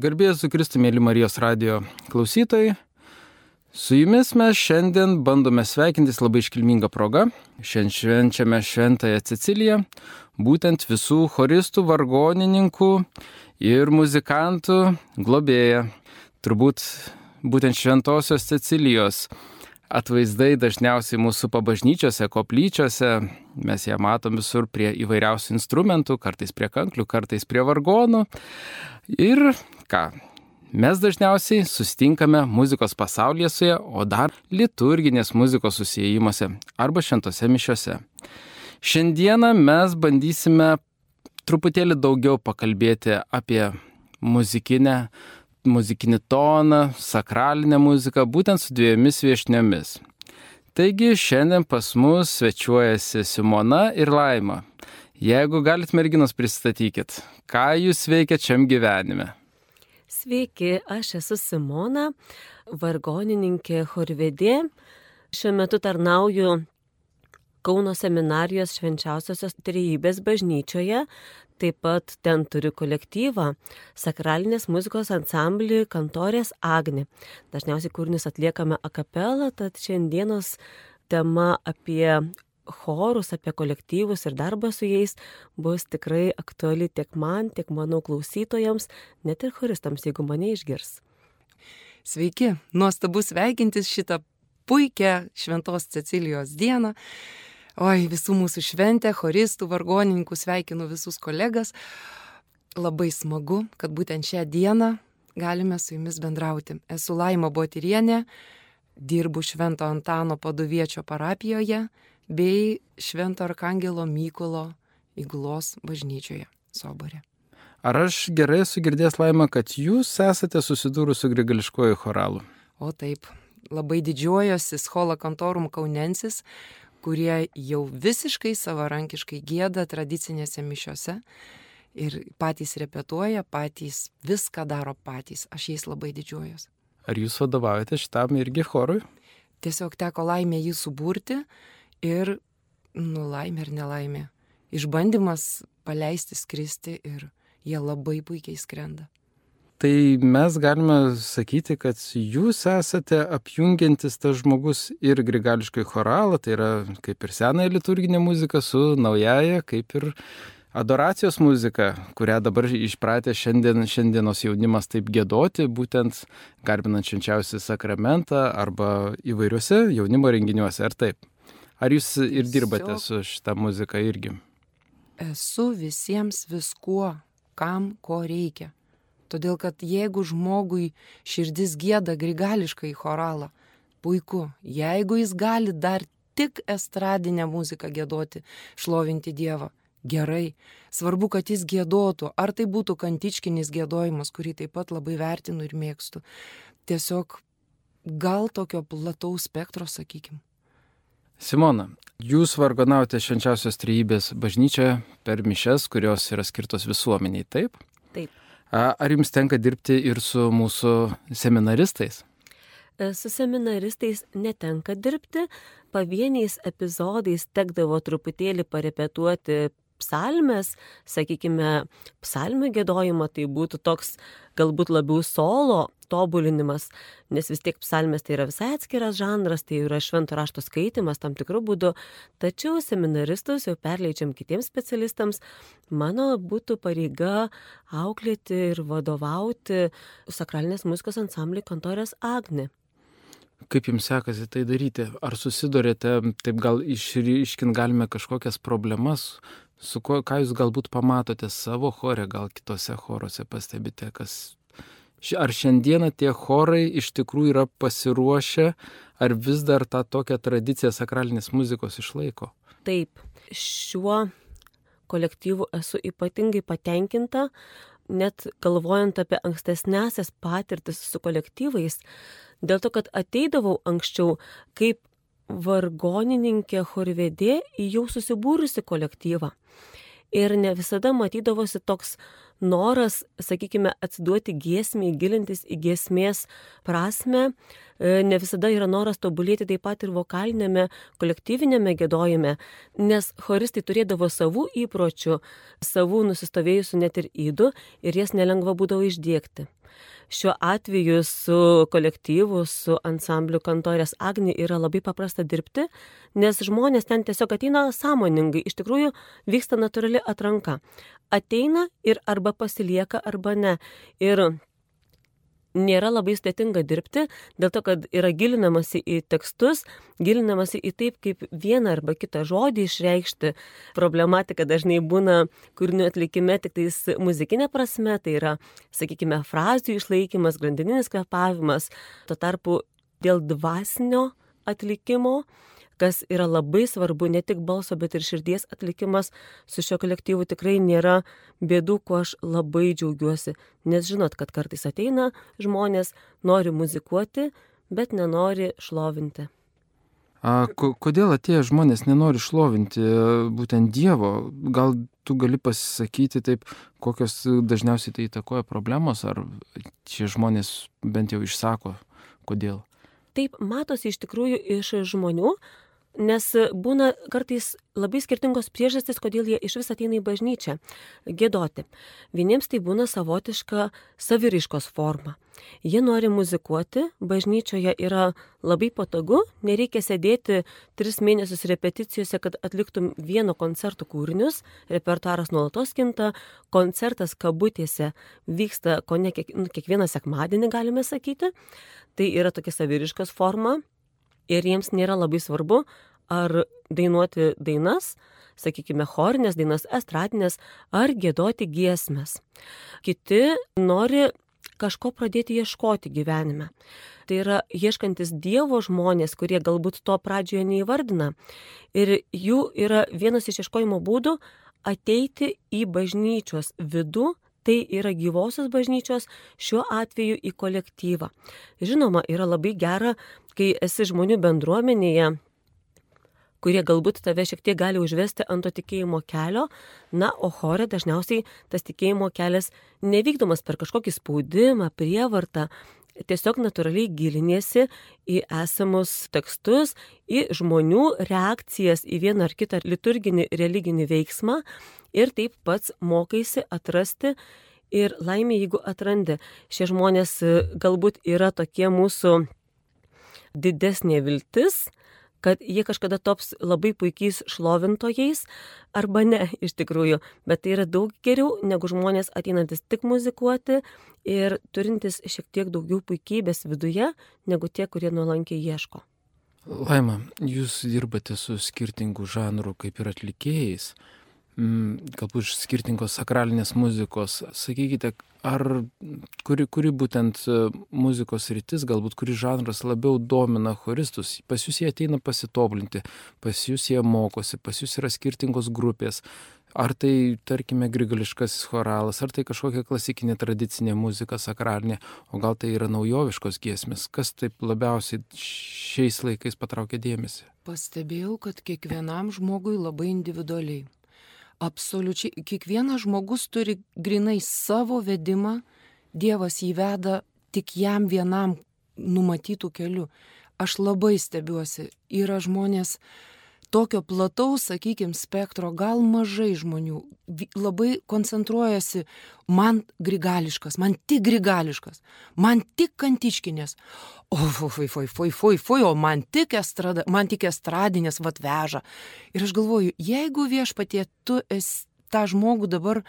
Garbėjus su Kristu, mėly Marijos radio klausytojai. Su jumis mes šiandien bandome sveikintis labai iškilmingą progą. Šiandien švenčiame Šventąją Ceciliją, būtent visų choristų, vargonininkų ir muzikantų globėją. Turbūt būtent Šventosios Cecilijos atvaizdai dažniausiai mūsų pabažnyčiose, koplyčiose, mes ją matom visur prie įvairiausių instrumentų, kartais prie kanklių, kartais prie vargonų. Ir ką, mes dažniausiai sustinkame muzikos pasaulyje su ją, o dar liturginės muzikos susijimuose arba šventose mišiose. Šiandieną mes bandysime truputėlį daugiau pakalbėti apie muzikinę muzikinį toną, sakralinę muziką, būtent su dviejomis viešniomis. Taigi šiandien pas mus svečiuojasi Simona ir Laima. Jeigu galit merginos pristatykit, ką jūs veikiat šiam gyvenime? Sveiki, aš esu Simona, vargonininkė Horvedė. Šiuo metu tarnauju Kauno seminarijos švenčiausiosios trejybės bažnyčioje, Taip pat ten turiu kolektyvą, sakralinės muzikos ansamblį Kantorės Agni. Dažniausiai kūrinius atliekame akapelą, tad šiandienos tema apie chorus, apie kolektyvus ir darbą su jais bus tikrai aktuali tiek man, tiek mano klausytojams, net ir choristams, jeigu mane išgirs. Sveiki, nuostabu sveikintis šitą puikią Šventos Cecilijos dieną. Oi, visų mūsų šventė, choristų, vargoninkų, sveikinu visus kolegas. Labai smagu, kad būtent šią dieną galime su jumis bendrauti. Esu Laima Botirienė, dirbu Švento Antano paduviečio parapijoje bei Švento Arkangelo Mykolo įgulos bažnyčioje Soborė. Ar aš gerai esu girdėjęs laimą, kad jūs esate susidūrus su grigališkoju choralu? O taip, labai didžiuojosi Schola Kantorum Kaunensis, kurie jau visiškai savarankiškai gėda tradicinėse mišiose ir patys repetuoja, patys viską daro patys. Aš jais labai didžiuojuosi. Ar jūs vadovaujate šitam irgi chorui? Tiesiog teko laimė jį suburti ir, nu, laimė ir nelaimė. Išbandymas paleisti skristi ir jie labai puikiai skrenda. Tai mes galime sakyti, kad jūs esate apjungiantis tas žmogus ir grigališkai choralą, tai yra kaip ir senąją liturginę muziką su naujaja, kaip ir adoracijos muzika, kurią dabar išpratė šiandien, šiandienos jaunimas taip gėdoti, būtent garbinant švenčiausią sakramentą arba įvairiuose jaunimo renginiuose, ar taip? Ar jūs ir dirbate su šitą muziką irgi? Esu visiems viskuo, kam ko reikia. Todėl kad jeigu žmogui širdis gėda grigališkai choralą, puiku, jeigu jis gali dar tik estradinę muziką gėdoti, šlovinti Dievą, gerai. Svarbu, kad jis gėdotų, ar tai būtų kantičkinis gėdojimas, kurį taip pat labai vertinu ir mėgstu. Tiesiog gal tokio plataus spektro, sakykim. Simona, jūs vargonaujate švenčiausios trejybės bažnyčioje per mišes, kurios yra skirtos visuomeniai, taip? Taip. Ar jums tenka dirbti ir su mūsų seminaristais? E, su seminaristais netenka dirbti, pavieniais epizodais tekdavo truputėlį parepetuoti psalmes, sakykime, psalmių gėdojimą, tai būtų toks galbūt labiau solo tobulinimas, nes vis tiek psalmės tai yra visai atskiras žanras, tai yra švento rašto skaitimas tam tikrų būdų, tačiau seminaristus jau perleidžiam kitiems specialistams, mano būtų pareiga auklėti ir vadovauti sakralinės muzikos ansambliui kontorės Agni. Kaip jums sekasi tai daryti? Ar susidurėte, taip gal išryškint galime kažkokias problemas, su kuo, ką jūs galbūt pamatote savo chore, gal kitose choruose pastebite, kas... Ar šiandieną tie chorai iš tikrųjų yra pasiruošę, ar vis dar tą tokią tradiciją sakralinės muzikos išlaiko? Taip, šiuo kolektyvu esu ypatingai patenkinta, net galvojant apie ankstesnėsias patirtis su kolektyvais, dėl to, kad ateidavau anksčiau kaip vargonininkė chorvedė į jau susibūrusi kolektyvą. Ir ne visada matydavosi toks noras, sakykime, atsiduoti giesmiai, gilintis į giesmės prasme, e, ne visada yra noras tobulėti taip pat ir vokalinėme, kolektyvinėme gėdojime, nes choristai turėdavo savų įpročių, savų nusistovėjusių net ir įdų ir jas nelengva būdavo išdėkti šiuo atveju su kolektyvu, su ansambliu kantorės Agni yra labai paprasta dirbti, nes žmonės ten tiesiog ateina sąmoningai, iš tikrųjų vyksta natūrali atranka. Ateina ir arba pasilieka, arba ne. Ir nėra labai sudėtinga dirbti, dėl to, kad yra gilinamasi į tekstus, gilinamasi į taip, kaip vieną arba kitą žodį išreikšti. Problematika dažnai būna kūrinių atlikime tik tais muzikinė prasme, tai yra, sakykime, frazių išlaikymas, grandininis kvepavimas. Tuo tarpu dėl dvasinio atlikimo kas yra labai svarbu, ne tik balso, bet ir širdies atlikimas su šio kolektyvu tikrai nėra bėdų, kuo aš labai džiaugiuosi, nes žinot, kad kartais ateina žmonės, nori muzikuoti, bet nenori šlovinti. A, kodėl atėję žmonės nenori šlovinti būtent Dievo? Gal tu gali pasisakyti taip, kokios dažniausiai tai įtakoja problemos, ar šie žmonės bent jau išsako, kodėl? Taip matosi iš tikrųjų iš žmonių, Nes būna kartais labai skirtingos priežastys, kodėl jie iš vis ateina į bažnyčią gėdoti. Vieniems tai būna savotiška saviriškos forma. Jie nori muzikuoti, bažnyčioje yra labai patogu, nereikia sėdėti tris mėnesius repeticijose, kad atliktum vieno koncerto kūrinius, repertuaras nuolatos kinta, koncertas kabutėse vyksta ko ne kiek, nu, kiekvieną sekmadienį, galime sakyti. Tai yra tokia saviriškos forma, ir jiems nėra labai svarbu, ar dainuoti dainas, sakykime, chorinės dainas, estradinės, ar gėdoti giesmės. Kiti nori kažko pradėti ieškoti gyvenime. Tai yra ieškantis Dievo žmonės, kurie galbūt to pradžioje neįvardina. Ir jų yra vienas iš ieškojimo būdų ateiti į bažnyčios vidų tai yra gyvosios bažnyčios, šiuo atveju į kolektyvą. Žinoma, yra labai gera, kai esi žmonių bendruomenėje, kurie galbūt tave šiek tiek gali užvesti ant to tikėjimo kelio, na, o chore dažniausiai tas tikėjimo kelias nevykdomas per kažkokį spaudimą, prievartą, tiesiog natūraliai giliniesi į esamus tekstus, į žmonių reakcijas į vieną ar kitą liturginį religinį veiksmą ir taip pats mokaisi atrasti ir laimė, jeigu atrandi. Šie žmonės e, galbūt yra tokie mūsų didesnė viltis, kad jie kažkada tops labai puikiais šlovintojais, arba ne iš tikrųjų, bet tai yra daug geriau negu žmonės ateinantis tik muzikuoti ir turintis šiek tiek daugiau puikybės viduje, negu tie, kurie nuolankiai ieško. Laima, jūs dirbate su skirtingų žanrų kaip ir atlikėjais. Mm, galbūt iš skirtingos sakralinės muzikos. Sakykite, ar kuri, kuri būtent e, muzikos rytis, galbūt kuri žanras labiau domina choristus, pas jūs jie ateina pasitobulinti, pas jūs jie mokosi, pas jūs yra skirtingos grupės. Ar tai, tarkime, grigališkasis choralas, ar tai kažkokia klasikinė tradicinė muzika, sakralinė, o gal tai yra naujoviškos giesmės, kas taip labiausiai šiais laikais patraukia dėmesį? Pastebėjau, kad kiekvienam žmogui labai individualiai absoliučiai kiekvienas žmogus turi grinai savo vedimą, Dievas jį veda tik jam vienam numatytų kelių. Aš labai stebiuosi, yra žmonės, tokio plataus, sakykime, spektro, gal mažai žmonių labai koncentruojasi, man grigališkas, man tik grigališkas, man tik kantiškinės, o fui, fui, fui, fui, fui, o man tik, estrada, man tik estradinės vat veža. Ir aš galvoju, jeigu viešpatie tu esi tą žmogų dabar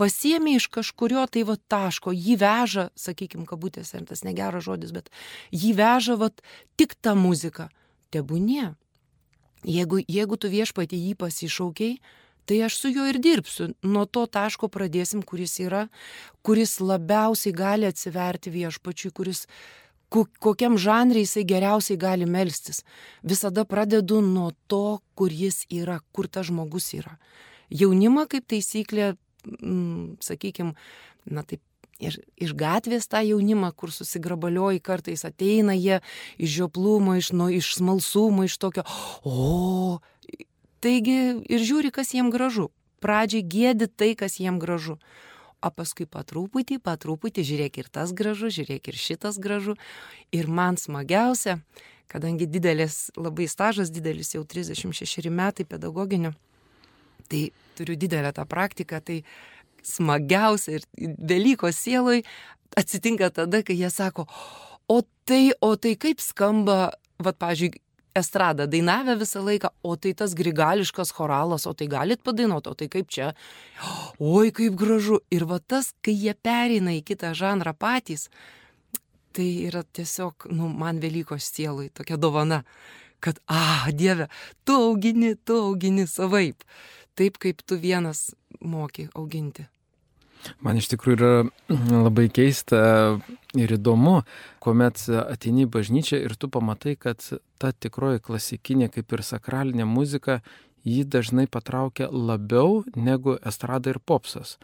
pasiemi iš kažkurio tai va taško, jį veža, sakykime, kabutėse, tas negeras žodis, bet jį veža va tik tą muziką. Tebūnie. Jeigu, jeigu tu viešpatį jį pasišaukiai, tai aš su juo ir dirbsiu. Nuo to taško pradėsim, kuris yra, kuris labiausiai gali atsiverti viešpačiui, kuris kokiam žanrui jisai geriausiai gali melstis. Visada pradedu nuo to, kur jis yra, kur tas žmogus yra. Jaunimą kaip taisyklė, sakykime, na taip ir iš gatvės tą jaunimą, kur susigrabalioji kartais ateina jie iš žioplumo, iš, nu, iš smalsumo, iš tokio, o, taigi ir žiūri, kas jiem gražu. Pradžiai gėdi tai, kas jiem gražu. o paskui patruputį, patruputį, žiūrėk ir tas gražu, žiūrėk ir šitas gražu. Ir man smagiausia, kadangi didelis, labai stažas didelis, jau 36 metai pedagoginio, tai turiu didelę tą praktiką, tai smagiausia ir Velykos sieloj atsitinka tada, kai jie sako, o tai, o tai kaip skamba, vad, pažiūrėk, estradą dainavę visą laiką, o tai tas grigališkas choralas, o tai galit padainuoti, o tai kaip čia, oi kaip gražu. Ir va tas, kai jie pereina į kitą žanrą patys, tai yra tiesiog, nu, man Velykos sielai tokia dovana, kad, a, Dieve, tu augini, tu augini savaip, taip kaip tu vienas moki auginti. Man iš tikrųjų yra labai keista ir įdomu, kuomet ateini į bažnyčią ir tu pamatai, kad ta tikroji klasikinė, kaip ir sakralinė muzika, jį dažnai patraukia labiau negu estrada ir popsas.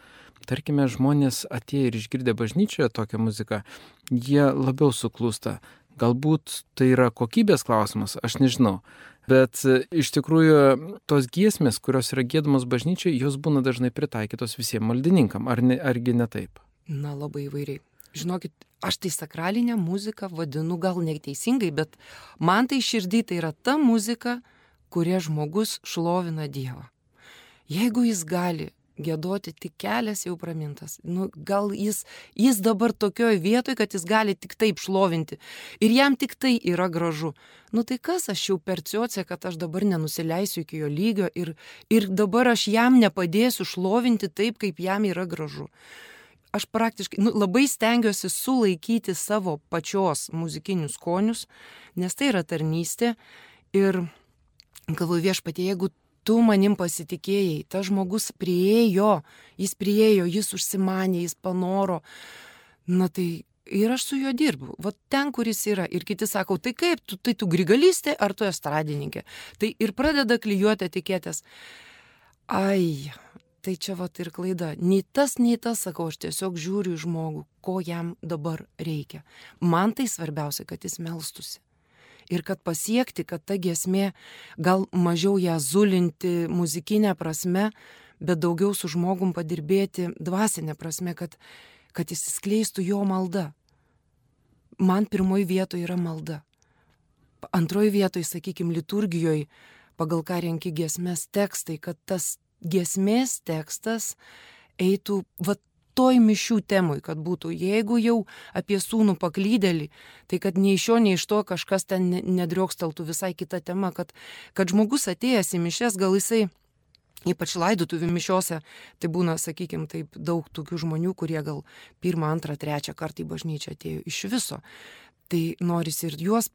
Tarkime, žmonės atėję ir išgirdę bažnyčioje tokią muziką, jie labiau suklūsta. Galbūt tai yra kokybės klausimas, aš nežinau. Bet e, iš tikrųjų tos giesmės, kurios yra gėdamos bažnyčiai, jos būna dažnai pritaikytos visiems maldininkam, ar ne, argi ne taip? Na, labai įvairiai. Žinokit, aš tai sakralinę muziką vadinu gal neteisingai, bet man tai širdį tai yra ta muzika, kuria žmogus šlovina Dievą. Jeigu jis gali gėdoti tik kelias jau pramintas. Nu, gal jis, jis dabar tokioje vietoje, kad jis gali tik taip šlovinti. Ir jam tik tai yra gražu. Nu tai kas aš jau perciuoce, kad aš dabar nenusileisiu iki jo lygio ir, ir dabar aš jam nepadėsiu šlovinti taip, kaip jam yra gražu. Aš praktiškai nu, labai stengiuosi sulaikyti savo pačios muzikinius skonius, nes tai yra tarnystė. Ir galvoju viešpatie, jeigu tu manim pasitikėjai, tas žmogus priejo, jis priejo, jis užsimanė, jis panoro. Na tai ir aš su juo dirbu. Vat ten, kur jis yra. Ir kiti sako, tai kaip, tu, tai tu grigalystė ar tu estradininkė. Tai ir pradeda klyjuoti etiketės. Ai, tai čia vat ir klaida. Nei tas, nei tas, sakau, aš tiesiog žiūriu į žmogų, ko jam dabar reikia. Man tai svarbiausia, kad jis melstusi ir kad pasiekti, kad ta giesmė gal mažiau ją zulinti muzikinę prasme, bet daugiau su žmogum padirbėti dvasinę prasme, kad, kad įsiskleistų jo malda. Man pirmoji vietoje yra malda. Antroji vietoje, sakykime, liturgijoje, pagal ką renki giesmės tekstai, kad tas giesmės tekstas eitų, va toj mišių temoj, kad būtų, jeigu jau apie sūnų paklydėlį, tai kad nei iš jo, nei iš to kažkas ten nedriokstaltų visai kita tema, kad, kad žmogus atėjęs į mišes, gal jisai Ypač laidotuvių mišiose, tai būna, sakykime, taip daug tokių žmonių, kurie gal pirmą, antrą, trečią kartą į bažnyčią atėjo iš viso. Tai norisi ir juos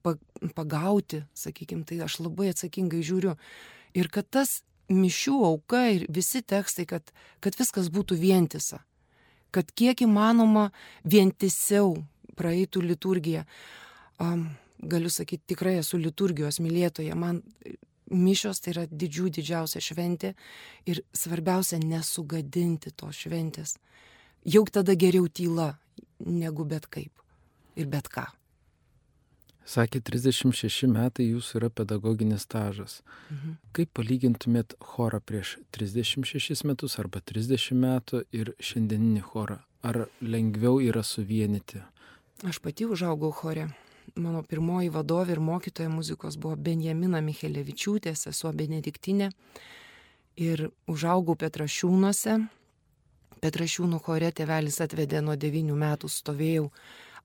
pagauti, sakykime, tai aš labai atsakingai žiūriu. Ir kad tas mišių auka ir visi tekstai, kad, kad viskas būtų vientisa kad kiek įmanoma vientisiau praeitų liturgija. Um, galiu sakyti, tikrai esu liturgijos mylėtoja. Man mišios tai yra didžių didžiausia šventė ir svarbiausia nesugadinti tos šventės. Jau tada geriau tyla negu bet kaip ir bet ką. Sakė, 36 metai jūsų yra pedagoginis stažas. Mhm. Kaip palygintumėt chorą prieš 36 metus arba 30 metų ir šiandieninį chorą? Ar lengviau yra suvienyti? Aš pati užaugau chore. Mano pirmoji vadovė ir mokytoja muzikos buvo Benjamina Michelevičiūtė, sesuo Benediktinė. Ir užaugau Petrašiūnuose. Petrašiūnų chore tėvelis atvedė nuo 9 metų stovėjau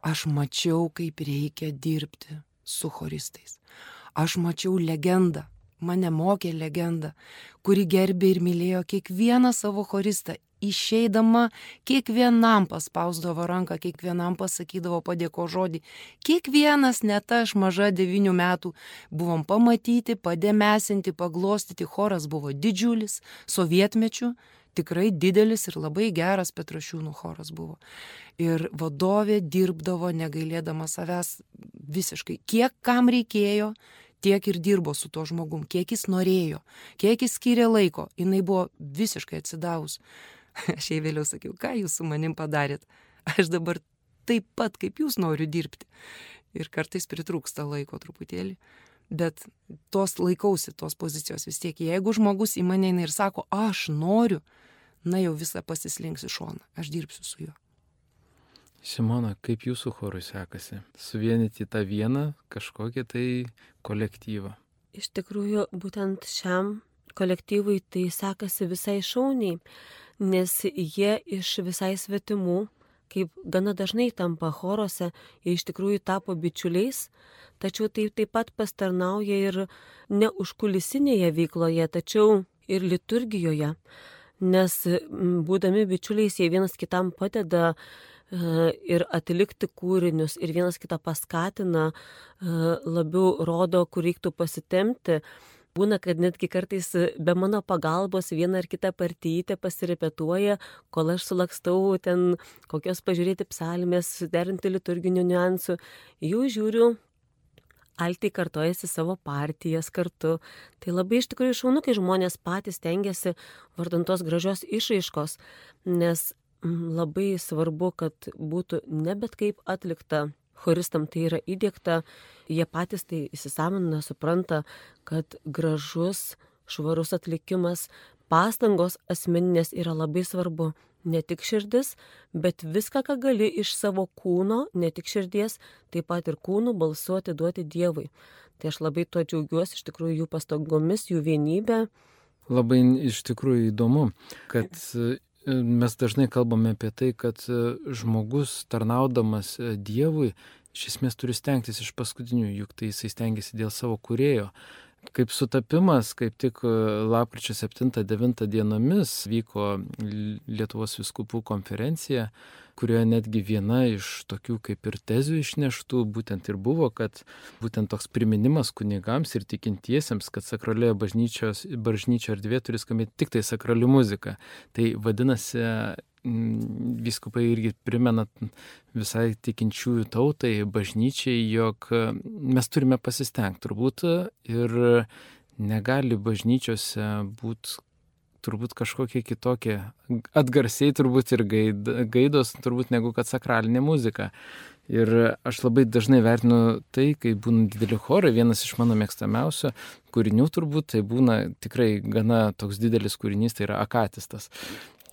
Aš mačiau, kaip reikia dirbti su choristais. Aš mačiau legendą, mane mokė legenda, kuri gerbė ir mylėjo kiekvieną savo choristą. Išeidama, kiekvienam paspausdavo ranką, kiekvienam pasakydavo padėko žodį. Kiekvienas, net aš maža devinių metų, buvom pamatyti, padėmesinti, paglostyti. Choras buvo didžiulis, sovietmečių, tikrai didelis ir labai geras Petrašiūnų choras buvo. Ir vadovė dirbdavo negailėdama savęs visiškai. Kiek kam reikėjo, tiek ir dirbo su tuo žmogum, kiek jis norėjo, kiek jis skiria laiko. Jis buvo visiškai atsidavus. Aš jai vėliau sakiau, ką jūs su manim padarėt. Aš dabar taip pat kaip jūs noriu dirbti. Ir kartais pritrūksta laiko truputėlį bet tos laikausi tos pozicijos vis tiek. Jeigu žmogus į mane eina ir sako, aš noriu, na jau visą pasislinks į šoną, aš dirbsiu su juo. Simona, kaip jūsų chorui sekasi? Suvienyti tą vieną kažkokią tai kolektyvą. Iš tikrųjų, būtent šiam kolektyvui tai sekasi visai šauniai, nes jie iš visai svetimų, kaip gana dažnai tampa choruose, jie iš tikrųjų tapo bičiuliais, tačiau tai taip pat pastarnauja ir ne užkulisinėje veikloje, tačiau ir liturgijoje, nes būdami bičiuliais jie vienas kitam padeda e, ir atlikti kūrinius, ir vienas kitą paskatina, e, labiau rodo, kur reiktų pasitemti būna, kad netgi kartais be mano pagalbos vieną ar kitą partytę pasirepetuoja, kol aš sulakstau ten kokios pažiūrėti psalmės, suderinti liturginių niuansų. Jų žiūriu, altai kartojasi savo partijas kartu. Tai labai iš tikrųjų šaunu, kai žmonės patys tengiasi vardantos gražios išraiškos, nes mm, labai svarbu, kad būtų ne bet kaip atlikta choristam tai yra įdėkta, jie patys tai įsisamina, supranta, kad gražus, švarus atlikimas, pastangos asmeninės yra labai svarbu. Ne tik širdis, bet viską, ką gali iš savo kūno, ne tik širdies, taip pat ir kūnų balsuoti duoti Dievui. Tai aš labai tuo džiaugiuosi, iš tikrųjų jų pastangomis, jų vienybė. Labai iš tikrųjų įdomu, kad mes dažnai kalbame apie tai, kad e, žmogus tarnaudamas e, Dievui iš esmės turi stengtis iš paskutinių, juk tai jisai stengiasi dėl savo kurėjo. Kaip sutapimas, kaip tik e, lapkričio 7-9 dienomis vyko Lietuvos viskupų konferencija, kurioje netgi viena iš tokių kaip ir tezių išneštų būtent ir buvo, kad būtent toks priminimas kunigams ir tikintiesiems, kad sakralioje bažnyčio erdvė turi skambėti tik tai sakrali muzika. Tai vadinasi, viskupai irgi primena visai tikinčiųjų tautai, bažnyčiai, jog mes turime pasistengti turbūt ir negali bažnyčiose būti turbūt kažkokie kitokie atgarsiai turbūt ir gaidos turbūt negu kad sakralinė muzika. Ir aš labai dažnai vertinu tai, kai būna dideli chorai, vienas iš mano mėgstamiausių kūrinių turbūt, tai būna tikrai gana toks didelis kūrinys, tai yra akatistas.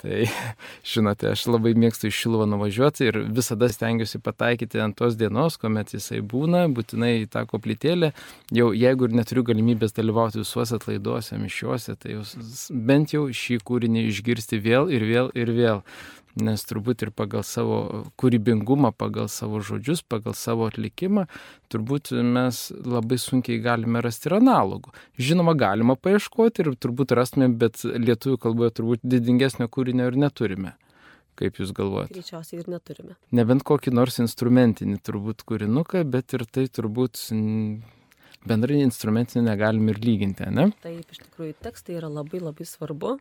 Tai, žinote, aš labai mėgstu iš Šilvo nuvažiuoti ir visada stengiuosi pataikyti ant tos dienos, kuomet jisai būna, būtinai į tą koplytėlę. Jau jeigu ir neturiu galimybės dalyvauti visuose atlaiduose, mišiuose, tai jūs bent jau šį kūrinį išgirsti vėl ir vėl ir vėl nes turbūt ir pagal savo kūrybingumą, pagal savo žodžius, pagal savo atlikimą, turbūt mes labai sunkiai galime rasti ir analogų. Žinoma, galima paieškoti ir turbūt rastume, bet lietuvių kalboje turbūt didingesnio kūrinio ir neturime. Kaip Jūs galvojate? Greičiausiai ir neturime. Nebent kokį nors instrumentinį turbūt kūrinuką, bet ir tai turbūt bendrai instrumentinį negalim ir lyginti, ne? Taip, iš tikrųjų, tekstai yra labai labai svarbu,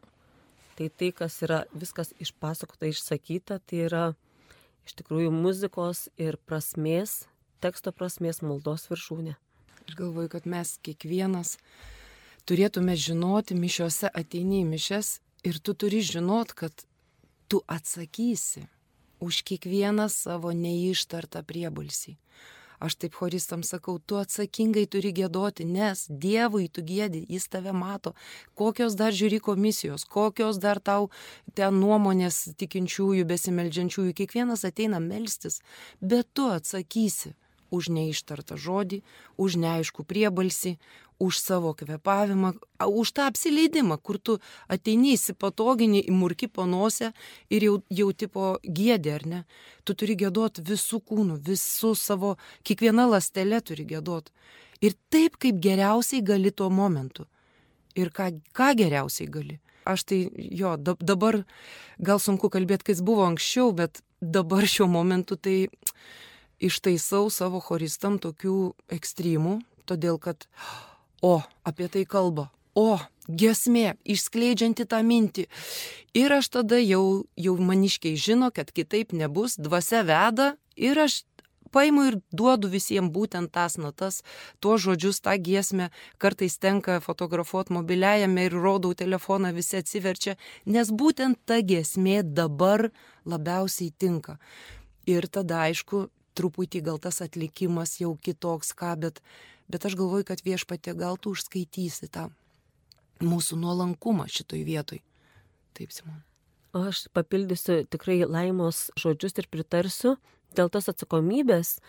Tai tai, kas yra viskas išpasakota, išsakyta, tai yra iš tikrųjų muzikos ir prasmės, teksto prasmės maldos viršūnė. Aš galvoju, kad mes kiekvienas turėtume žinoti, mišiuose ateini į mišes ir tu turi žinot, kad tu atsakysi už kiekvieną savo neištartą priebalsį. Aš taip horistam sakau, tu atsakingai turi gėdoti, nes Dievui tu gėdi, jis tave mato. Kokios dar žiūri komisijos, kokios dar tau ten nuomonės tikinčiųjų, besimeldžiančiųjų, kiekvienas ateina melstis, bet tu atsakysi už neištartą žodį, už neaišku priebalsį, už savo kvepavimą, už tą apsileidimą, kur tu ateini įsipatoginį į murki panosę ir jau, jau tipo gėdė, ar ne? Tu turi gėdot visų kūnų, visų savo, kiekviena lastelė turi gėdot. Ir taip, kaip geriausiai gali tuo momentu. Ir ką, ką geriausiai gali. Aš tai jo, dabar gal sunku kalbėti, kas buvo anksčiau, bet dabar šiuo momentu tai ištaisau savo choristam tokių ekstremų, todėl kad O, apie tai kalba. O, gesmė, išskleidžianti tą mintį. Ir aš tada jau, jau maniškiai žino, kad kitaip nebus, dvasia veda ir aš paimu ir duodu visiems būtent tas natas, tuos žodžius, tą giesmę, kartais tenka fotografuoti mobiliajame ir rodau telefoną, visi atsiverčia, nes būtent ta giesmė dabar labiausiai tinka. Ir tada, aišku, truputį gal tas atlikimas jau kitoks ką, bet bet aš galvoju, kad viešpatė gal tu užskaitysi tą mūsų nuolankumą šitoj vietoj. Taip, Simon. aš papildysiu tikrai laimos žodžius ir pritarsiu dėl tos atsakomybės,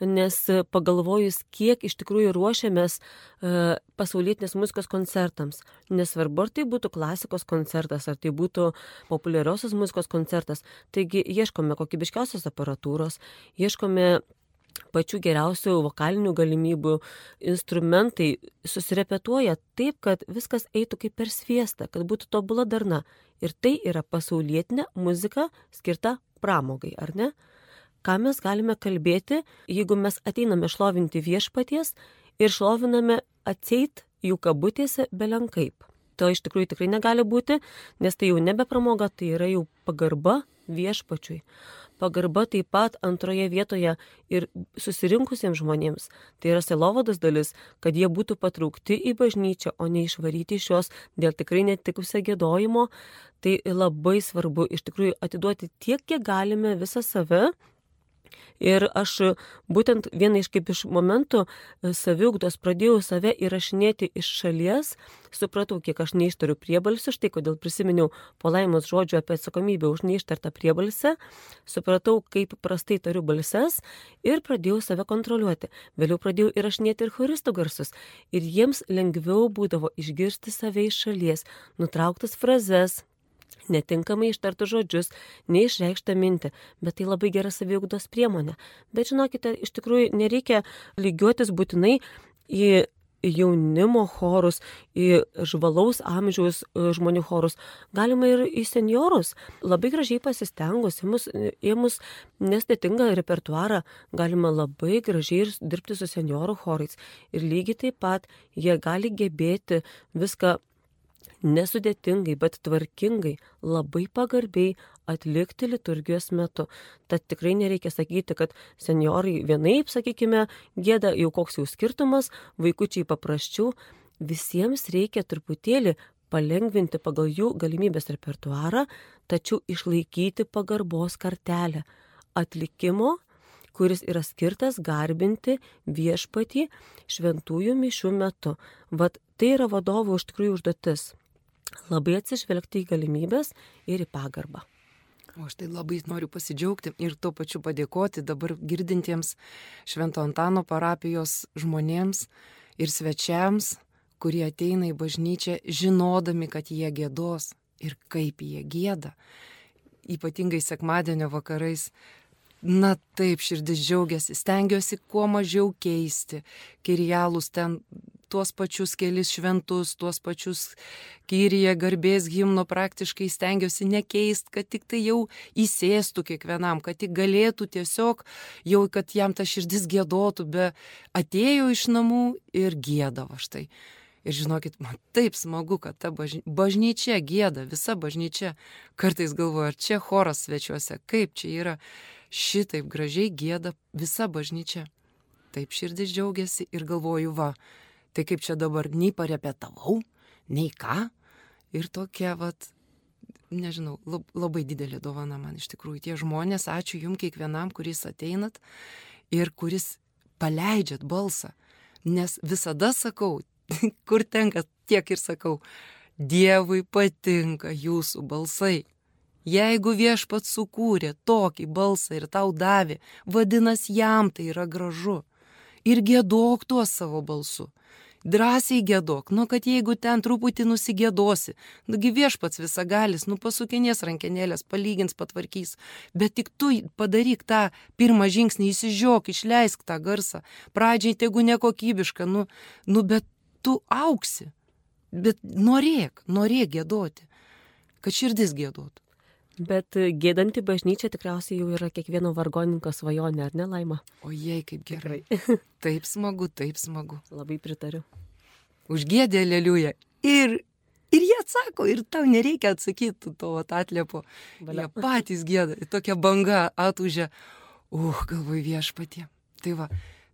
nes pagalvojus, kiek iš tikrųjų ruošiamės e, pasaulietinės muzikos koncertams. Nesvarbu, ar tai būtų klasikos koncertas, ar tai būtų populiariosios muzikos koncertas. Taigi ieškome kokybiškiausios aparatūros, ieškome pačių geriausių vokalinių galimybių, instrumentai susirepetuoja taip, kad viskas eitų kaip per sviestą, kad būtų tobula darna. Ir tai yra pasaulietinė muzika skirta pramogai, ar ne? Ką mes galime kalbėti, jeigu mes ateiname šlovinti viešpaties ir šloviname atseit jų kabutėse belenkaip. To iš tikrųjų tikrai negali būti, nes tai jau nebe pramoga, tai yra jau pagarba viešpačiui pagarba taip pat antroje vietoje ir susirinkusiems žmonėms. Tai yra selovados dalis, kad jie būtų patraukti į bažnyčią, o ne išvaryti iš jos dėl tikrai netikusio gėdojimo. Tai labai svarbu iš tikrųjų atiduoti tiek, kiek galime visą save Ir aš būtent vieną iš kaip iš momentų e, saviugdos pradėjau save įrašinėti iš šalies, supratau, kiek aš neištariu priebalsių, štai kodėl prisiminiau po laimos žodžių apie atsakomybę už neištartą priebalsę, supratau, kaip prastai tariu balses ir pradėjau save kontroliuoti. Vėliau pradėjau įrašinėti ir choristų garsus. Ir jiems lengviau būdavo išgirsti save iš šalies, nutrauktas frazes, netinkamai ištartų žodžius, neišreikštą mintį, bet tai labai gera saviugdos priemonė. Bet žinokite, iš tikrųjų nereikia lygiuotis būtinai į jaunimo chorus, į žvalaus amžiaus e, žmonių chorus, galima ir į seniorus. Labai gražiai pasistengus, ėmus, ėmus nestetingą repertuarą, galima labai gražiai ir dirbti su seniorų chorais. Ir lygiai taip pat jie gali gebėti viską nesudėtingai, bet tvarkingai, labai pagarbiai atlikti liturgijos metu. Tad tikrai nereikia sakyti, kad seniorai vienaip, sakykime, gėda jau koks jau skirtumas, vaikučiai paprasčiau. Visiems reikia truputėlį palengvinti pagal jų galimybės repertuarą, tačiau išlaikyti pagarbos kartelę atlikimo kuris yra skirtas garbinti viešpatį šventųjų mišių metu. Vat tai yra vadovo iš tikrųjų užduotis labai atsižvelgti į galimybės ir į pagarbą. O aš tai labai noriu pasidžiaugti ir tuo pačiu padėkoti dabar girdintiems Švento Antano parapijos žmonėms ir svečiams, kurie ateina į bažnyčią žinodami, kad jie gėdos ir kaip jie gėda. Ypatingai sekmadienio vakarais Na taip, širdis džiaugiasi, stengiuosi kuo mažiau keisti. Kirjalus ten tuos pačius kelis šventus, tuos pačius kyrie garbės himno praktiškai stengiuosi nekeisti, kad tik tai jau įsėstų kiekvienam, kad tik galėtų tiesiog jau, kad jam ta širdis gėdotų, be atėjo iš namų ir gėdavo štai. Ir žinokit, man taip smagu, kad ta bažny... bažnyčia gėda, visa bažnyčia. Kartais galvoju, ar čia choras svečiuose, kaip čia yra šitaip gražiai gėda visa bažnyčia. Taip širdis džiaugiasi ir galvoju, va, tai kaip čia dabar nei parepetavau, nei ką. Ir tokia, va, nežinau, labai didelė dovana man iš tikrųjų. Tie žmonės, ačiū jums kiekvienam, kuris ateinat ir kuris paleidžiat balsą. Nes visada sakau, kur tenka, tiek ir sakau, Dievui patinka jūsų balsai. Jeigu viešpat sukūrė tokį balsą ir tau davė, vadinasi jam tai yra gražu. Ir gėdok tuo savo balsu. Drąsiai gėdok, nu kad jeigu ten truputį nusigėdosi, nugi viešpats visagalis, nu pasukinės rankenėlės, palygins, patvarkys, bet tik tu padaryk tą pirmą žingsnį, įsižiok, išleisk tą garsą, pradžiai tegu nekokybiška, nu, nu bet tu auksi, bet norėk, norėk gėdoti, kad širdis gėdotų. Bet gėdanti bažnyčia tikriausiai jau yra kiekvieno vargoninko svajonė, ar ne, Laima? O jei kaip gerai. taip smagu, taip smagu. Labai pritariu. Užgėdė lėliuja. Ir, ir jie atsako, ir tau nereikia atsakyti to atliepo. Jie patys gėda, tokia banga atūžė. Uh, galvoj viešpatie. Tai va,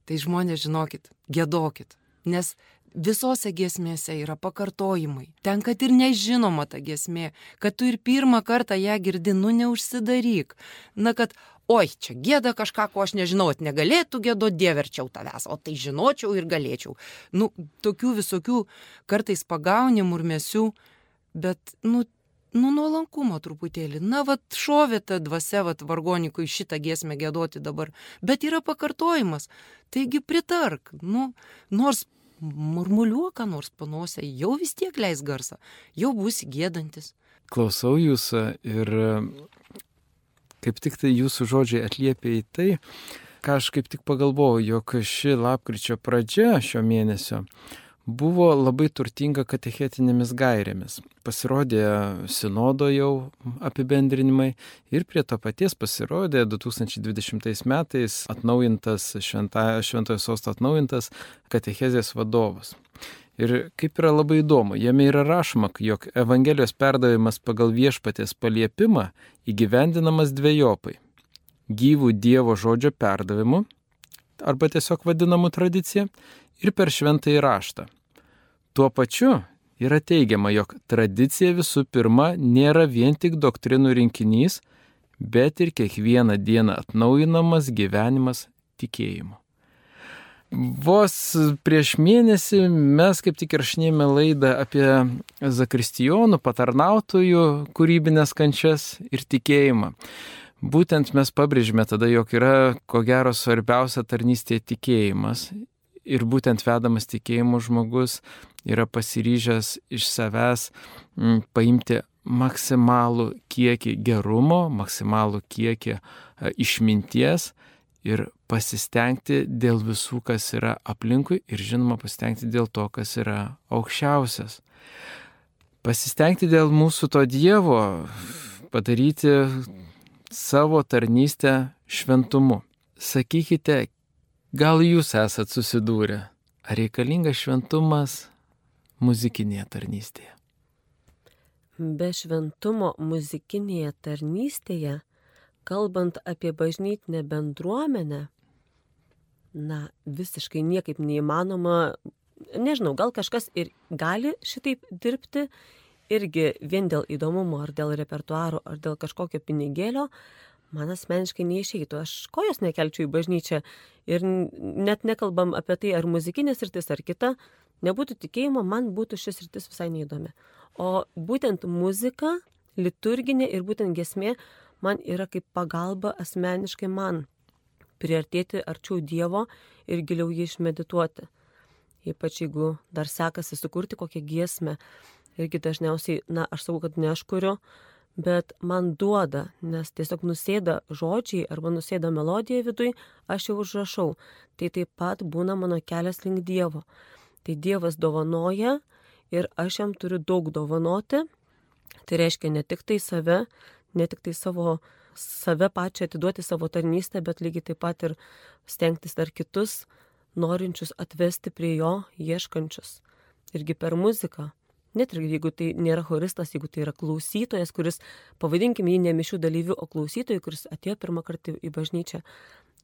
tai žmonės žinokit, gėdokit. Nes visose giesmėse yra pakartojimai. Ten, kad ir nežinoma ta giesmė, kad tu ir pirmą kartą ją girdi, nu neužsidaryk. Na, kad, oi, čia gėda kažką, ko aš nežinau, negalėtų gėdo dieverčiau tavęs, o tai žinočiau ir galėčiau. Nu, tokių visokių kartais pagauni murmesių, bet, nu, nu, nuolankumo truputėlį. Na, vad, šovė ta dvasia, vad, vargonikui šitą giesmę gėdoti dabar. Bet yra pakartojimas. Taigi pritark. Nu, nors murmuliuoka, nors panosė, jau vis tiek leis garsą. Jau būsi gėdantis. Klausau jūsų ir kaip tik tai jūsų žodžiai atliepia į tai, ką aš kaip tik pagalvojau, jog ši lapkričio pradžia šio mėnesio buvo labai turtinga katechetinėmis gairėmis. Pasirodė sinodo jau apibendrinimai ir prie to paties pasirodė 2020 metais atnaujintas šventa, šventojo sosto atnaujintas katechezės vadovas. Ir kaip yra labai įdomu, jame yra rašoma, jog Evangelijos perdavimas pagal viešpatės paliepimą įgyvendinamas dviejopai - gyvų Dievo žodžio perdavimu arba tiesiog vadinamu tradicija ir per šventąjį raštą. Tuo pačiu yra teigiama, jog tradicija visų pirma nėra vien tik doktrinų rinkinys, bet ir kiekvieną dieną atnaujinamas gyvenimas tikėjimu. Vos prieš mėnesį mes kaip tik rašinėjome laidą apie zakristijonų, patarnautojų kūrybinės kančias ir tikėjimą. Būtent mes pabrėžime tada, jog yra ko gero svarbiausia tarnystė tikėjimas. Ir būtent vedamas tikėjimu žmogus yra pasiryžęs iš savęs m, mm, paimti maksimalų kiekį gerumo, maksimalų kiekį a, išminties ir pasistengti dėl visų, kas yra aplinkui ir žinoma pasistengti dėl to, kas yra aukščiausias. Pasistengti dėl mūsų to Dievo, padaryti savo tarnystę šventumu. Sakykite, gal jūs esat susidūrę, ar reikalingas šventumas muzikinėje tarnystėje? Be šventumo muzikinėje tarnystėje, kalbant apie bažnytinę bendruomenę, na, visiškai niekaip neįmanoma, nežinau, gal kažkas ir gali šitaip dirbti, irgi vien dėl įdomumo, ar dėl repertuaro, ar dėl kažkokio pinigėlio, man asmeniškai neišeitų. Aš kojos nekelčiau į bažnyčią ir net nekalbam apie tai, ar muzikinės rytis, ar kita, nebūtų tikėjimo, man būtų šis rytis visai neįdomi. O būtent muzika, liturginė ir būtent gesmė man yra kaip pagalba asmeniškai man priartėti arčiau Dievo ir giliau jį išmedituoti. Ypač jeigu dar sekasi sukurti kokią giesmę, irgi dažniausiai, na, aš sakau, kad ne aš kuriu, bet man duoda, nes tiesiog nusėda žodžiai arba nusėda melodija viduj, aš jau užrašau. Tai taip pat būna mano kelias link Dievo. Tai Dievas dovanoja ir aš jam turiu daug dovanoti. Tai reiškia ne tik tai save, ne tik tai savo, save pačią atiduoti savo tarnystę, bet lygiai taip pat ir stengtis dar kitus norinčius atvesti prie jo, ieškančius. Irgi per muziką. Net ir jeigu tai nėra horistas, jeigu tai yra klausytojas, kuris, pavadinkim jį ne mišių dalyvių, o klausytojų, kuris atėjo pirmą kartą į bažnyčią,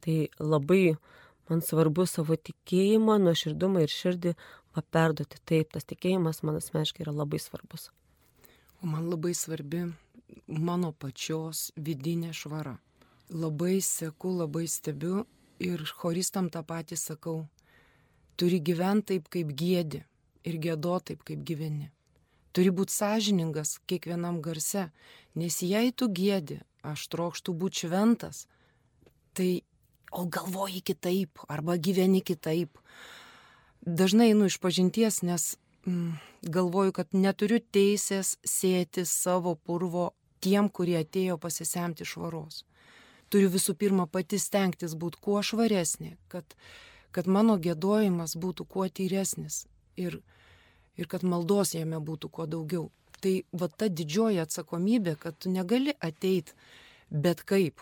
tai labai man svarbu savo tikėjimą, nuoširdumą ir širdį va, perduoti. Taip, tas tikėjimas man asmeniškai yra labai svarbus. O man labai svarbi mano pačios vidinė švara. Labai seku, labai stebiu ir choristam tą patį sakau. Turi gyventi taip, kaip gėdi ir gėdo taip, kaip gyveni. Turi būti sąžiningas kiekvienam garse, nes jei tu gėdi, aš trokštų būti šventas, tai o galvoji kitaip arba gyveni kitaip. Dažnai einu iš pažinties, nes mm, galvoju, kad neturiu teisės sėti savo purvo tiem, kurie atėjo pasisemti švaros. Turiu visų pirma pati stengtis būti kuo švaresnė, kad, kad mano gėdojimas būtų kuo tyresnis ir, ir kad maldos jame būtų kuo daugiau. Tai va ta didžioji atsakomybė, kad tu negali ateiti bet kaip,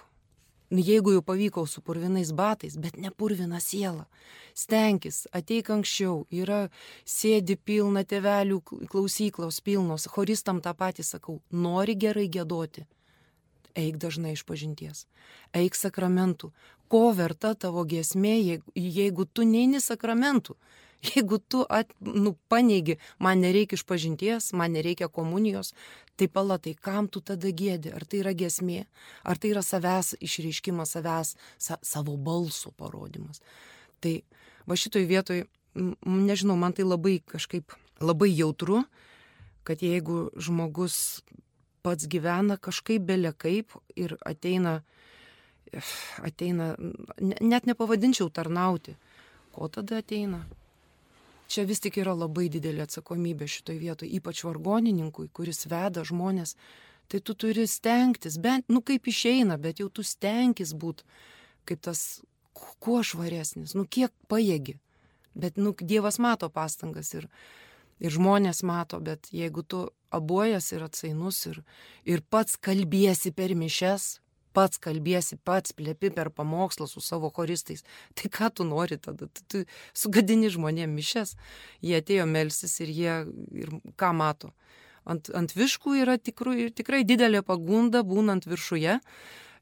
Nu, jeigu jau pavyko su purvinais batais, bet ne purvina siela. Stenkis, ateik anksčiau, yra sėdi pilna tevelių klausyklos pilnos, horistam tą patį sakau, nori gerai gėdoti. Eik dažnai iš pažinties, eik sakramentų. Ko verta tavo giesmė, jeigu tu neini sakramentų? Jeigu tu at, nu, paneigi, man nereikia išpažinties, man nereikia komunijos, tai pala, tai kam tu tada gėdi? Ar tai yra gesmė, ar tai yra savęs išreiškimas, savęs, sa, savo balso parodimas. Tai va šitoj vietoj, nežinau, man tai labai kažkaip labai jautru, kad jeigu žmogus pats gyvena kažkaip belekaip ir ateina, ateina, net nepavadinčiau tarnauti. Ko tada ateina? Čia vis tik yra labai didelė atsakomybė šitoje vietoje, ypač vargonininkui, kuris veda žmonės. Tai tu turi stengtis, bent, nu kaip išeina, bet jau tu stengis būti kaip tas kuo švaresnis, nu kiek pajėgi. Bet, nu, Dievas mato pastangas ir, ir žmonės mato, bet jeigu tu abuojas ir atsainus ir, ir pats kalbėsi per mišes, pats kalbėsi, pats plėpi per pamokslą su savo choristais, tai ką tu nori tada? Tu, tu sugadini žmonėm mišes. Jie atėjo melsis ir jie ir ką mato. Ant, ant viškų yra tikru, tikrai didelė pagunda būnant viršuje,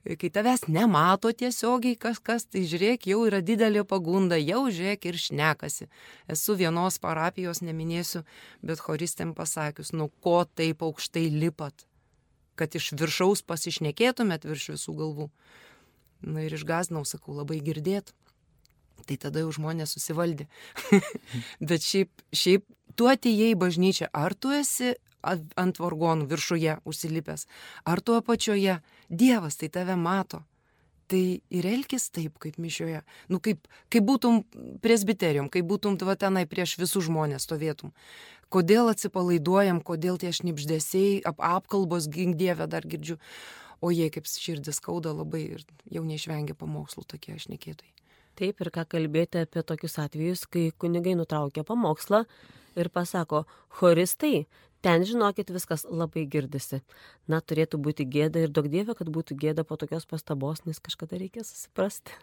kai tavęs nemato tiesiogiai kažkas, tai žiūrėk, jau yra didelė pagunda, jau žiūrėk ir šnekasi. Esu vienos parapijos, neminėsiu, bet horistėm pasakius, nu ko taip aukštai lipat, kad iš viršaus pasišnekėtumėt virš visų galvų. Na ir išgaznau, sakau, labai girdėt. Tai tada jau žmonės susivaldė. bet šiaip, šiaip tu atėjai į bažnyčią, ar tu esi ant vargonų viršuje užsilipęs, ar tu apačioje, Dievas tai tave mato. Tai ir elkis taip, kaip mišioje. Nu, kaip, kaip būtum presbiterijom, kaip būtum tava tenai prieš visus žmonės stovėtum. Kodėl atsipalaiduojam, kodėl tie šnipždėsiai, ap, apkalbos gink Dievę dar girdžiu. O jie kaip širdis skauda labai ir jau neišvengia pamokslų tokie aš nekėtai. Taip, ir ką kalbėti apie tokius atvejus, kai kunigai nutraukia pamokslą ir pasako, choristai, ten žinokit viskas labai girdisi. Na, turėtų būti gėda ir daug dievė, kad būtų gėda po tokios pastabos, nes kažkada reikės susiprasti.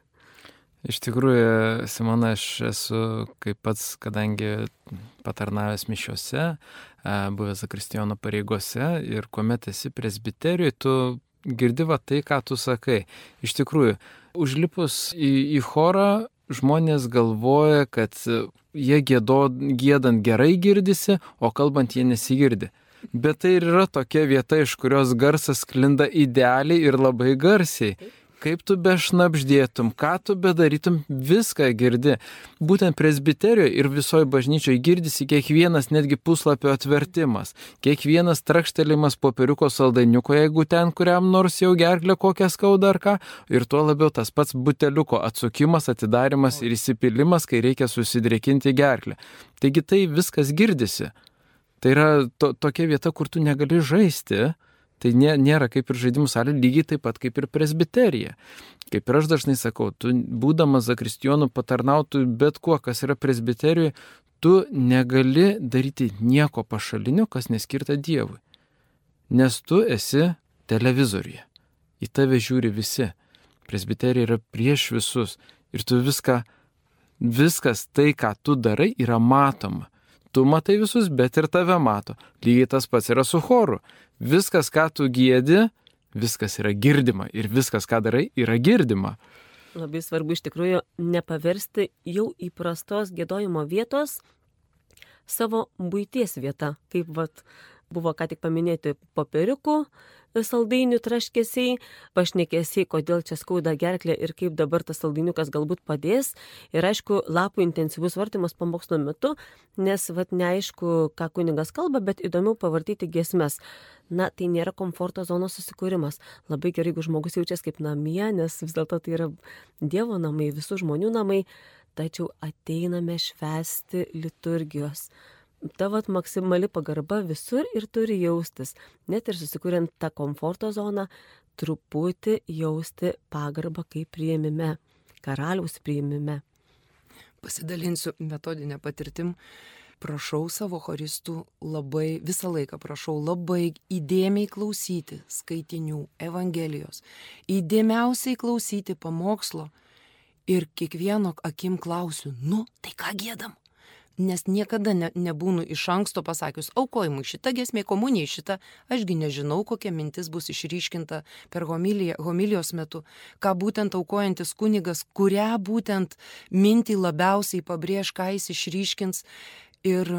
Iš tikrųjų, Simona, aš esu kaip pats, kadangi patarnavęs mišiuose, buvęs Zakristijono pareigose ir kuomet esi presbiterijoje, tu girdi va tai, ką tu sakai. Iš tikrųjų, užlipus į, į chorą, žmonės galvoja, kad jie gėdo, gėdant gerai girdisi, o kalbant jie nesigirdi. Bet tai ir yra tokia vieta, iš kurios garsas klinda idealiai ir labai garsiai kaip tu bešnapždėtum, ką tu bedarytum, viską girdi. Būtent presbiterijoje ir visoje bažnyčioje girdisi kiekvienas netgi puslapio atvertimas, kiekvienas trakštelimas popieriuko saldainiuko, jeigu ten kuriam nors jau gerklė kokią skauda ar ką, ir tuo labiau tas pats buteliuko atsukimas, atidarimas ir įsipilimas, kai reikia susidrėkinti gerklę. Taigi tai viskas girdisi. Tai yra to, tokia vieta, kur tu negali žaisti, Tai nė, nėra kaip ir žaidimų salė, lygiai taip pat kaip ir presbiterija. Kaip ir aš dažnai sakau, tu būdamas zakristijonu patarnautų bet kuo, kas yra presbiterijoje, tu negali daryti nieko pašalinio, kas neskirta Dievui. Nes tu esi televizoriuje. Į tave žiūri visi. Presbiterija yra prieš visus. Ir tu viską, viskas tai, ką tu darai, yra matoma. Tu matai visus, bet ir tave mato. Lygiai tas pats yra su choru viskas, ką tu gėdi, viskas yra girdima ir viskas, ką darai, yra girdima. Labai svarbu iš tikrųjų nepaversti jau įprastos gėdojimo vietos savo būties vieta, kaip vat, buvo ką tik paminėti popieriukų saldainių traškesiai, pašnekesiai, kodėl čia skauda gerklė ir kaip dabar tas saldainiukas galbūt padės. Ir aišku, lapų intensyvus vartimas pamokslo metu, nes vat neaišku, ką kunigas kalba, bet įdomiau pavartyti gesmes. Na, tai nėra komforto zonos susikūrimas. Labai gerai, jeigu žmogus jaučiasi kaip namie, nes vis dėlto tai yra Dievo namai, visų žmonių namai, tačiau ateiname švesti liturgijos ta vat maksimali pagarba visur ir turi jaustis, net ir susikuriant tą komforto zoną, truputį jausti pagarbą kaip prieimime, karaliaus prieimime. Pasidalinsiu metodinę patirtim. Prašau savo choristų labai, visą laiką prašau labai įdėmiai klausyti skaitinių, Evangelijos, įdėmiausiai klausyti pamokslo ir kiekvieno akim klausiu, nu, tai ką gėdam? Nes niekada ne, nebūnu iš anksto pasakius, aukojimui šita gesmė komunijai, šita, ašgi nežinau, kokia mintis bus išryškinta per homiliją, homilijos metu, ką būtent aukojantis kunigas, kurią būtent mintį labiausiai pabrėž, ką jis išryškins ir,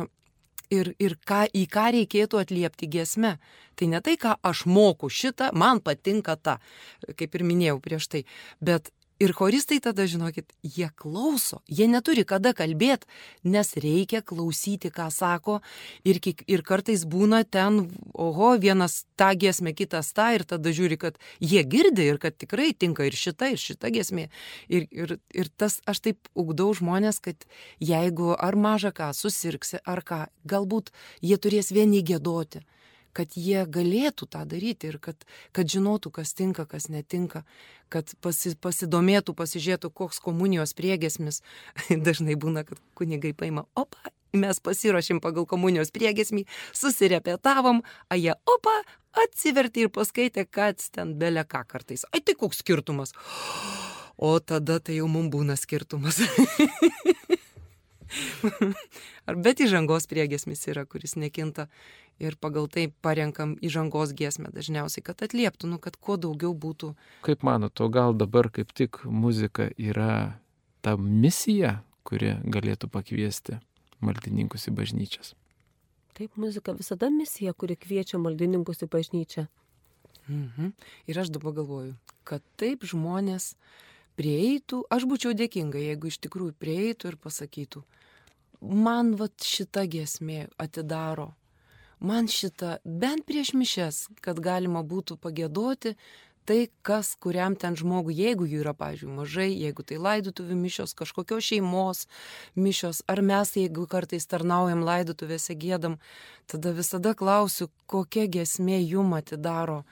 ir, ir ką, į ką reikėtų atliepti gesme. Tai ne tai, ką aš moku šitą, man patinka ta, kaip ir minėjau prieš tai, bet Ir choristai tada, žinokit, jie klauso, jie neturi kada kalbėti, nes reikia klausyti, ką sako. Ir, ir kartais būna ten, oho, vienas tą giesmę, kitas tą, ir tada žiūri, kad jie girdi ir kad tikrai tinka ir šita, ir šita giesmė. Ir, ir, ir tas, aš taip ugdau žmonės, kad jeigu ar maža ką susirksi, ar ką, galbūt jie turės vieni gėdoti kad jie galėtų tą daryti ir kad, kad žinotų, kas tinka, kas netinka, kad pasi, pasidomėtų, pasižiūrėtų, koks komunijos priegesmis. Dažnai būna, kad kunigai paima, opa, mes pasiruošėm pagal komunijos priegesmį, susirepetavom, a jie, opa, atsivertė ir paskaitė, kad ten belė ką kartais. Ai tai koks skirtumas? O tada tai jau mums būna skirtumas. Ar bet įžangos priegesmis yra, kuris nekinta ir pagal tai parenkam įžangos giesmę dažniausiai, kad atlieptų, nu, kad kuo daugiau būtų. Kaip manote, o gal dabar kaip tik muzika yra ta misija, kuri galėtų pakviesti maldininkus į bažnyčias? Taip, muzika visada misija, kuri kviečia maldininkus į bažnyčią. Mhm. Ir aš dabar galvoju, kad taip žmonės prieitų, aš būčiau dėkinga, jeigu iš tikrųjų prieitų ir pasakytų, man vat šita giesmė atidaro, man šita bent prieš mišes, kad galima būtų pagėdoti tai, kas kuriam ten žmogui, jeigu jų yra, pavyzdžiui, mažai, jeigu tai laidotuvių mišios, kažkokios šeimos mišios, ar mes, jeigu kartais tarnaujam laidotuvėse gėdam, tada visada klausiu, kokia gesmė jum atidaro.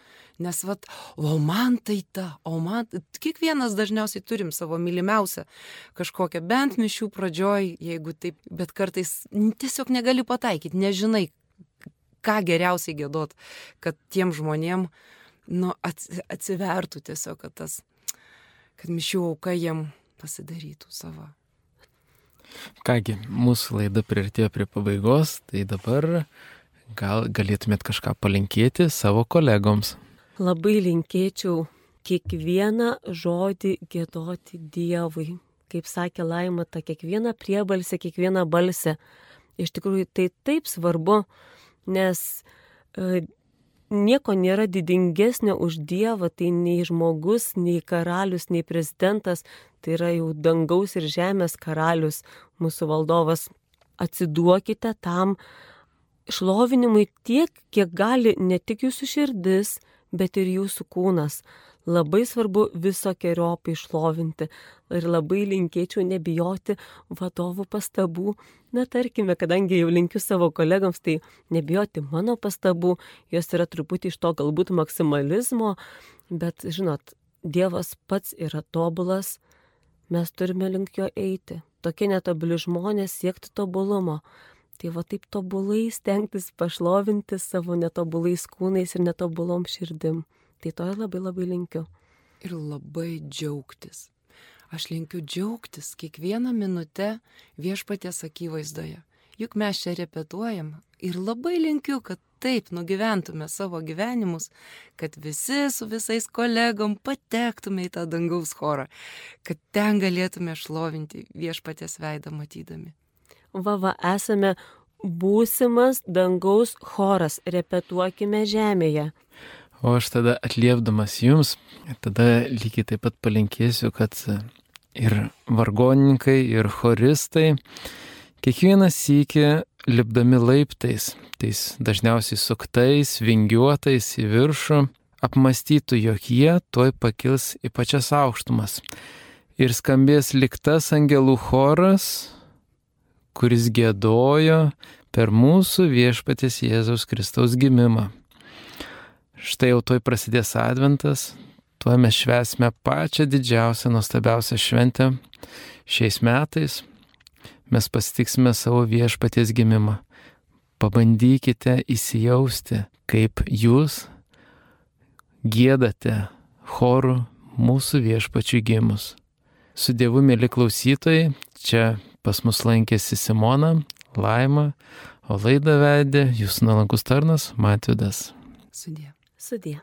Nes, vat, o man tai ta, o man, kiekvienas dažniausiai turim savo mylimiausią kažkokią, bent mišių pradžioj, jeigu taip, bet kartais tiesiog negali pataikyti, nežinai, ką geriausiai gėdot, kad tiem žmonėm, nu, atsivertų tiesiog, kad tas, kad mišių auka jiem pasidarytų savo. Kągi, mūsų laida priartėjo prie pabaigos, tai dabar gal galėtumėt kažką palinkėti savo kolegoms labai linkėčiau kiekvieną žodį gėdoti Dievui. Kaip sakė Laima, tą kiekvieną priebalsę, kiekvieną balsę. Iš tikrųjų, tai taip svarbu, nes e, nieko nėra didingesnio už Dievą, tai nei žmogus, nei karalius, nei prezidentas, tai yra jau dangaus ir žemės karalius, mūsų valdovas. Atsiduokite tam šlovinimui tiek, kiek gali ne tik jūsų širdis, bet ir jūsų kūnas. Labai svarbu visokiojopai išlovinti ir labai linkėčiau nebijoti vadovų pastabų. Na, tarkime, kadangi jau linkiu savo kolegams, tai nebijoti mano pastabų, jos yra truputį iš to galbūt maksimalizmo, bet, žinot, Dievas pats yra tobulas, mes turime link jo eiti. Tokie netobuli žmonės siekti tobulumo. Tai va taip tobulai stengtis pašlovinti savo netobulais kūnais ir netobulom širdim. Tai to labai labai linkiu. Ir labai džiaugtis. Aš linkiu džiaugtis kiekvieną minutę viešpaties akivaizdoje. Juk mes čia repetuojam ir labai linkiu, kad taip nugyventume savo gyvenimus, kad visi su visais kolegom patektume į tą dangaus chorą, kad ten galėtume šlovinti viešpatės veidą matydami va, va, esame būsimas dangaus choras, repetuokime žemėje. O aš tada atliepdamas jums, tada lygiai taip pat palinkėsiu, kad ir vargonininkai, ir choristai, kiekvienas sykį lipdami laiptais, tais dažniausiai suktais, vingiuotais į viršų, apmastytų, jog jie toj pakils į pačias aukštumas. Ir skambės liktas angelų choras, kuris gėdojo per mūsų viešpatės Jėzaus Kristaus gimimą. Štai jau toj prasidės adventas, tuo mes švesime pačią didžiausią, nuostabiausią šventę šiais metais. Mes pasitiksime savo viešpaties gimimą. Pabandykite įsijausti, kaip jūs gėdate chorų mūsų viešpačių gimus. Su Dievu, mėly klausytojai, čia Pas mus lankėsi Simona, Laima, o laidą vedė jūsų nalankus tarnas Matvidas. Sudė. Sudė.